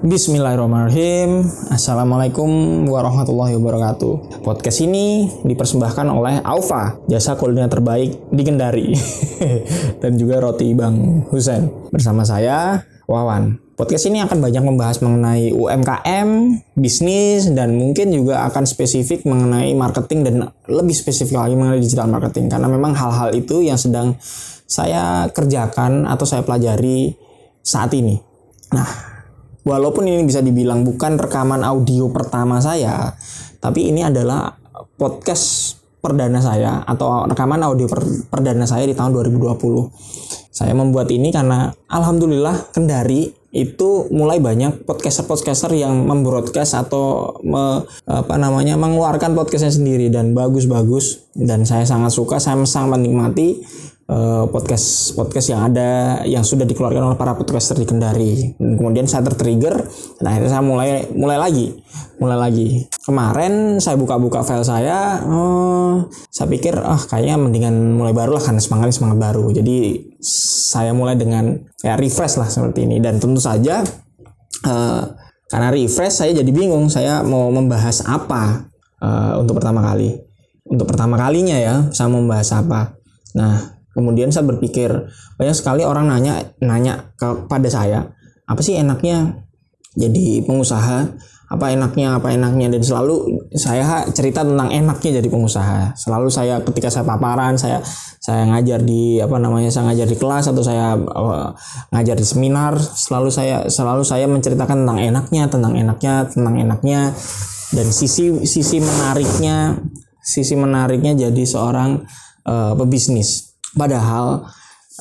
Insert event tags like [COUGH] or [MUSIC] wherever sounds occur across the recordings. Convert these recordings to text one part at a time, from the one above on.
Bismillahirrahmanirrahim. Assalamualaikum warahmatullahi wabarakatuh. Podcast ini dipersembahkan oleh Aufa Jasa kuliner terbaik di Kendari. [LAUGHS] Dan juga roti Bang Husen. Bersama saya Wawan. Podcast ini akan banyak membahas mengenai UMKM, bisnis, dan mungkin juga akan spesifik mengenai marketing dan lebih spesifik lagi mengenai digital marketing. Karena memang hal-hal itu yang sedang saya kerjakan atau saya pelajari saat ini. Nah, walaupun ini bisa dibilang bukan rekaman audio pertama saya, tapi ini adalah podcast perdana saya atau rekaman audio per, perdana saya di tahun 2020. Saya membuat ini karena alhamdulillah Kendari itu mulai banyak podcaster-podcaster yang membroadcast atau me, apa namanya mengeluarkan podcastnya sendiri dan bagus-bagus dan saya sangat suka saya sangat menikmati podcast podcast yang ada yang sudah dikeluarkan oleh para podcaster di Kendari. Dan kemudian saya tertrigger dan akhirnya saya mulai mulai lagi mulai lagi. Kemarin saya buka-buka file saya oh, saya pikir ah kayaknya mendingan mulai baru lah karena semangat semangat baru. Jadi saya mulai dengan ya refresh lah seperti ini. Dan tentu saja uh, karena refresh saya jadi bingung saya mau membahas apa uh, untuk pertama kali. Untuk pertama kalinya ya saya mau membahas apa. Nah Kemudian saya berpikir banyak sekali orang nanya nanya kepada saya apa sih enaknya jadi pengusaha? Apa enaknya apa enaknya? Dan selalu saya cerita tentang enaknya jadi pengusaha. Selalu saya ketika saya paparan saya saya ngajar di apa namanya saya ngajar di kelas atau saya uh, ngajar di seminar selalu saya selalu saya menceritakan tentang enaknya tentang enaknya tentang enaknya. Dan sisi sisi menariknya sisi menariknya jadi seorang uh, pebisnis Padahal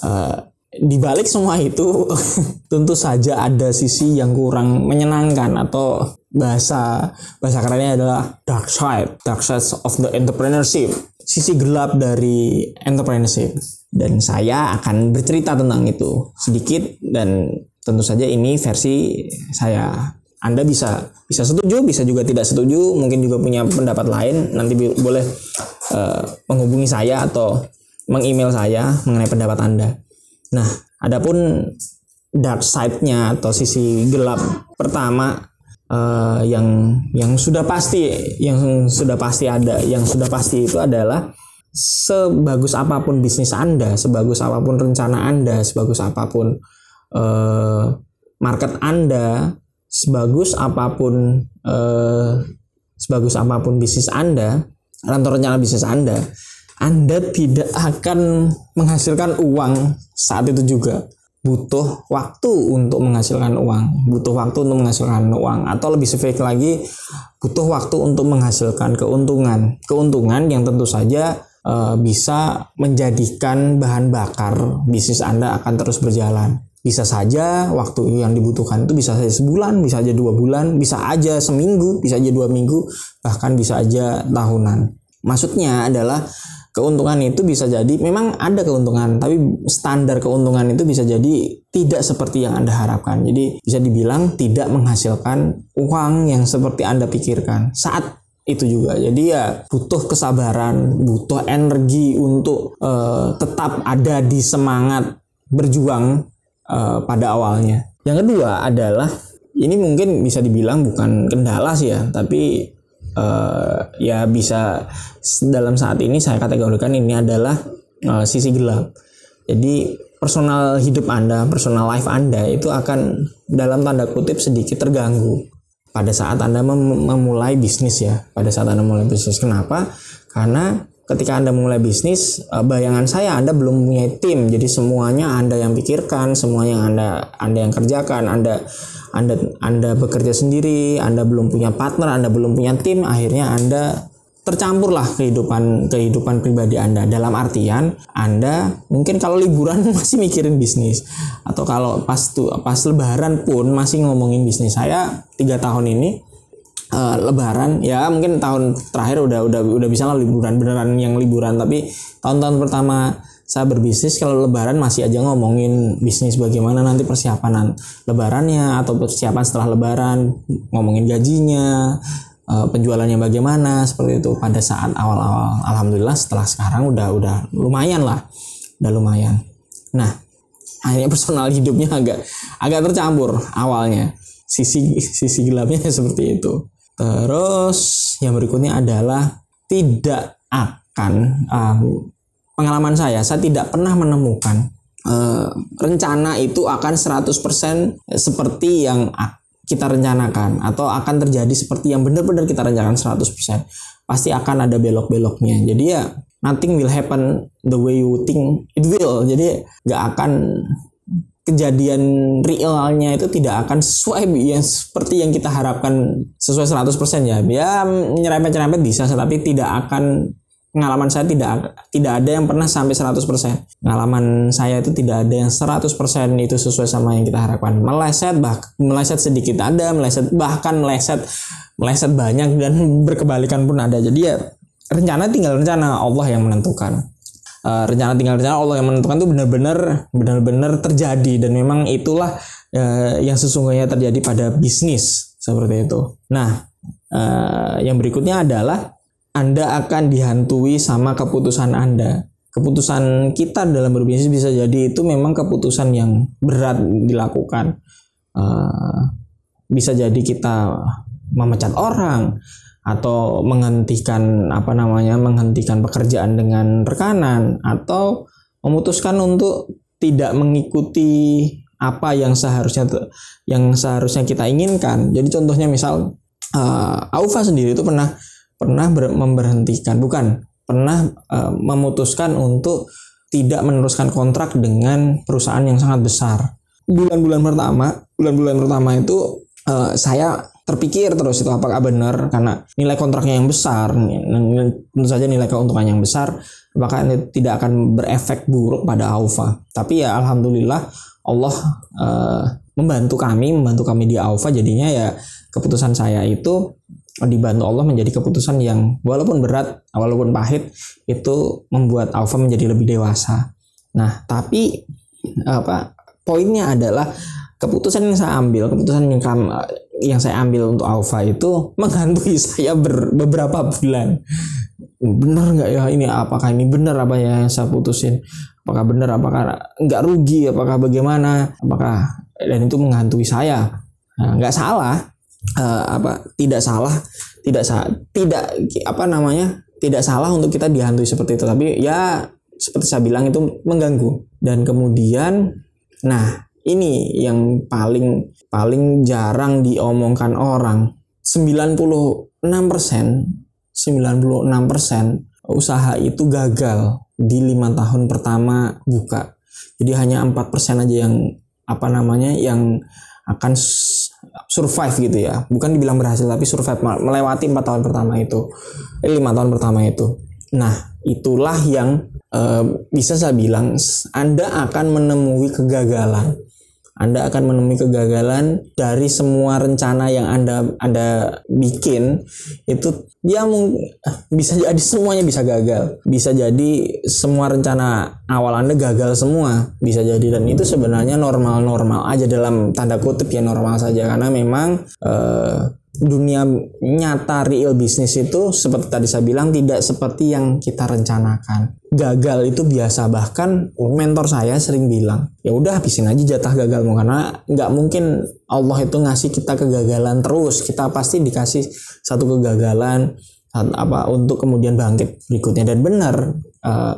uh, di balik semua itu [LAUGHS] tentu saja ada sisi yang kurang menyenangkan atau bahasa bahasa kerennya adalah dark side, dark side of the entrepreneurship, sisi gelap dari entrepreneurship. Dan saya akan bercerita tentang itu sedikit dan tentu saja ini versi saya. Anda bisa bisa setuju, bisa juga tidak setuju, mungkin juga punya pendapat lain. Nanti boleh uh, menghubungi saya atau mengemail saya mengenai pendapat Anda. Nah, adapun dark side-nya atau sisi gelap pertama uh, yang yang sudah pasti yang sudah pasti ada, yang sudah pasti itu adalah sebagus apa pun bisnis Anda, sebagus apa pun rencana Anda, sebagus apa pun uh, market Anda, sebagus apa pun uh, sebagus apa pun bisnis Anda, rencana bisnis Anda, anda tidak akan menghasilkan uang saat itu juga. Butuh waktu untuk menghasilkan uang, butuh waktu untuk menghasilkan uang, atau lebih spesifik lagi, butuh waktu untuk menghasilkan keuntungan. Keuntungan yang tentu saja e, bisa menjadikan bahan bakar bisnis Anda akan terus berjalan. Bisa saja waktu yang dibutuhkan itu bisa saja sebulan, bisa aja dua bulan, bisa aja seminggu, bisa aja dua minggu, bahkan bisa aja tahunan. Maksudnya adalah keuntungan itu bisa jadi memang ada keuntungan tapi standar keuntungan itu bisa jadi tidak seperti yang Anda harapkan. Jadi bisa dibilang tidak menghasilkan uang yang seperti Anda pikirkan saat itu juga. Jadi ya butuh kesabaran, butuh energi untuk uh, tetap ada di semangat berjuang uh, pada awalnya. Yang kedua adalah ini mungkin bisa dibilang bukan kendala sih ya, tapi uh, ya bisa dalam saat ini saya kategorikan ini adalah uh, sisi gelap. Jadi personal hidup Anda, personal life Anda itu akan dalam tanda kutip sedikit terganggu pada saat Anda mem memulai bisnis ya. Pada saat Anda memulai bisnis. Kenapa? Karena ketika Anda memulai bisnis, eh, bayangan saya Anda belum punya tim. Jadi semuanya Anda yang pikirkan, semua yang Anda Anda yang kerjakan, Anda anda Anda bekerja sendiri, Anda belum punya partner, Anda belum punya tim, akhirnya Anda tercampurlah kehidupan kehidupan pribadi Anda. Dalam artian Anda mungkin kalau liburan [LAUGHS] masih mikirin bisnis atau kalau pas tuh pas lebaran pun masih ngomongin bisnis. Saya tiga tahun ini uh, lebaran ya mungkin tahun terakhir udah udah udah bisa lah liburan beneran yang liburan. Tapi tahun-tahun pertama saya berbisnis kalau lebaran masih aja ngomongin bisnis bagaimana nanti persiapan lebarannya atau persiapan setelah lebaran ngomongin gajinya eh, penjualannya bagaimana seperti itu. Pada saat awal-awal alhamdulillah setelah sekarang udah udah lumayan lah udah lumayan. Nah akhirnya personal hidupnya agak agak tercampur awalnya. Sisi sisi gelapnya [LAUGHS] seperti itu. Terus yang berikutnya adalah tidak akan uh, pengalaman saya saya tidak pernah menemukan uh, rencana itu akan 100% seperti yang kita rencanakan atau akan terjadi seperti yang benar-benar kita rencanakan 100% pasti akan ada belok-beloknya. Jadi ya nothing will happen the way you think it will. Jadi nggak akan kejadian realnya itu tidak akan sesuai yang seperti yang kita harapkan sesuai 100% ya. Ya nyerempet-nyerempet bisa tapi tidak akan pengalaman saya tidak tidak ada yang pernah sampai 100%. Pengalaman saya itu tidak ada yang 100% itu sesuai sama yang kita harapkan. Meleset bah meleset sedikit ada, meleset bahkan meleset meleset banyak dan [LAUGHS] berkebalikan pun ada. Jadi ya rencana tinggal rencana Allah yang menentukan. Uh, rencana tinggal rencana Allah yang menentukan itu benar-benar benar-benar terjadi dan memang itulah uh, yang sesungguhnya terjadi pada bisnis seperti itu. Nah, uh, yang berikutnya adalah anda akan dihantui sama keputusan Anda. Keputusan kita dalam berbisnis bisa jadi itu memang keputusan yang berat dilakukan. Uh, bisa jadi kita memecat orang atau menghentikan apa namanya menghentikan pekerjaan dengan rekanan atau memutuskan untuk tidak mengikuti apa yang seharusnya yang seharusnya kita inginkan. Jadi contohnya misal uh, Aufa sendiri itu pernah pernah ber, memberhentikan bukan pernah uh, memutuskan untuk tidak meneruskan kontrak dengan perusahaan yang sangat besar. Bulan-bulan pertama bulan-bulan pertama itu uh, saya terpikir terus itu apakah benar karena nilai kontraknya yang besar tentu saja nilai keuntungan yang besar ini tidak akan berefek buruk pada Aufa. Tapi ya alhamdulillah Allah uh, membantu kami membantu kami di Aufa jadinya ya keputusan saya itu dibantu Allah menjadi keputusan yang walaupun berat, walaupun pahit itu membuat Alfa menjadi lebih dewasa. Nah, tapi apa poinnya adalah keputusan yang saya ambil, keputusan yang kam, yang saya ambil untuk Alfa itu menghantui [LAUGHS] saya ber, beberapa bulan. Benar nggak ya ini? Apakah ini benar apa yang saya putusin? Apakah benar? Apakah nggak rugi? Apakah bagaimana? Apakah dan itu menghantui saya? Nah, salah, uh, apa tidak salah tidak sa tidak apa namanya tidak salah untuk kita dihantui seperti itu. Tapi ya seperti saya bilang itu mengganggu. Dan kemudian nah ini yang paling paling jarang diomongkan orang. 96% 96% usaha itu gagal di lima tahun pertama buka. Jadi hanya empat persen aja yang apa namanya yang akan survive gitu ya. Bukan dibilang berhasil tapi survive. Melewati empat tahun pertama itu. Eh, lima tahun pertama itu. Nah itulah yang uh, bisa saya bilang anda akan menemui kegagalan anda akan menemui kegagalan dari semua rencana yang Anda Anda bikin itu ya bisa jadi semuanya bisa gagal. Bisa jadi semua rencana awal Anda gagal semua. Bisa jadi dan itu sebenarnya normal-normal aja dalam tanda kutip ya normal saja karena memang uh, dunia nyata real bisnis itu seperti tadi saya bilang tidak seperti yang kita rencanakan. Gagal itu biasa. Bahkan mentor saya sering bilang ya udah habisin aja jatah gagalmu. Karena nggak mungkin Allah itu ngasih kita kegagalan terus. Kita pasti dikasih satu kegagalan apa untuk kemudian bangkit berikutnya. Dan benar uh,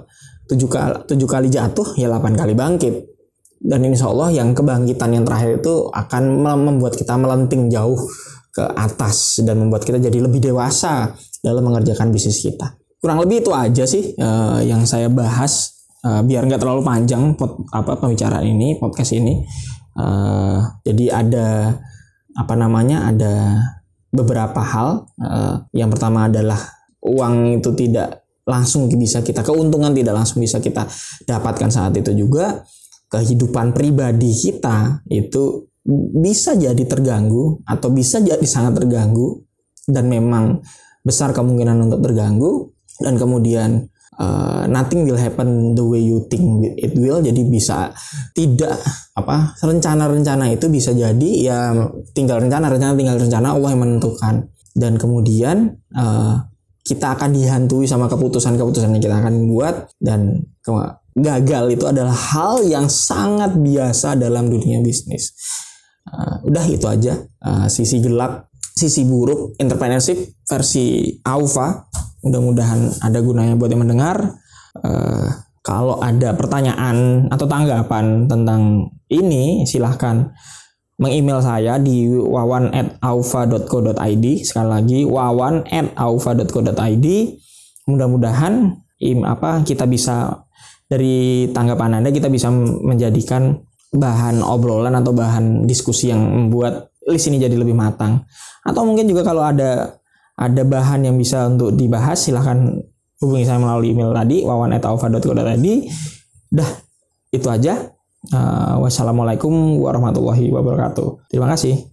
tujuh kali tujuh kali jatuh ya delapan kali bangkit. Dan insya Allah yang kebangkitan yang terakhir itu akan membuat kita melenting jauh ke atas dan membuat kita jadi lebih dewasa dalam mengerjakan bisnis kita. Kurang lebih itu aja sih uh, yang saya bahas uh, biar nggak terlalu panjang pot, apa pembicaraan ini podcast ini. Uh, jadi ada apa namanya ada beberapa hal. Uh, yang pertama adalah uang itu tidak langsung bisa kita keuntungan tidak langsung bisa kita dapatkan saat itu juga kehidupan pribadi kita itu bisa jadi terganggu atau bisa jadi sangat terganggu dan memang besar kemungkinan untuk terganggu dan kemudian uh, nothing will happen the way you think it will. Jadi bisa tidak apa rencana-rencana itu bisa jadi ya tinggal rencana rencana tinggal rencana Allah yang menentukan. Dan kemudian uh, kita akan dihantui sama keputusan-keputusan yang kita akan buat dan gagal itu adalah hal yang sangat biasa dalam dunia bisnis Uh, udah itu aja uh, sisi gelap, sisi buruk entrepreneurship versi Aufa. Mudah-mudahan ada gunanya buat yang mendengar. Uh, kalau ada pertanyaan atau tanggapan tentang ini, silahkan mengemail saya di wawan@aufa.co.id. Sekali lagi wawan@aufa.co.id. Mudah-mudahan apa kita bisa dari tanggapan Anda kita bisa menjadikan bahan obrolan atau bahan diskusi yang membuat list ini jadi lebih matang. Atau mungkin juga kalau ada ada bahan yang bisa untuk dibahas silahkan hubungi saya melalui email tadi wawan@alfa.co.id. Dah itu aja. Uh, wassalamualaikum warahmatullahi wabarakatuh. Terima kasih.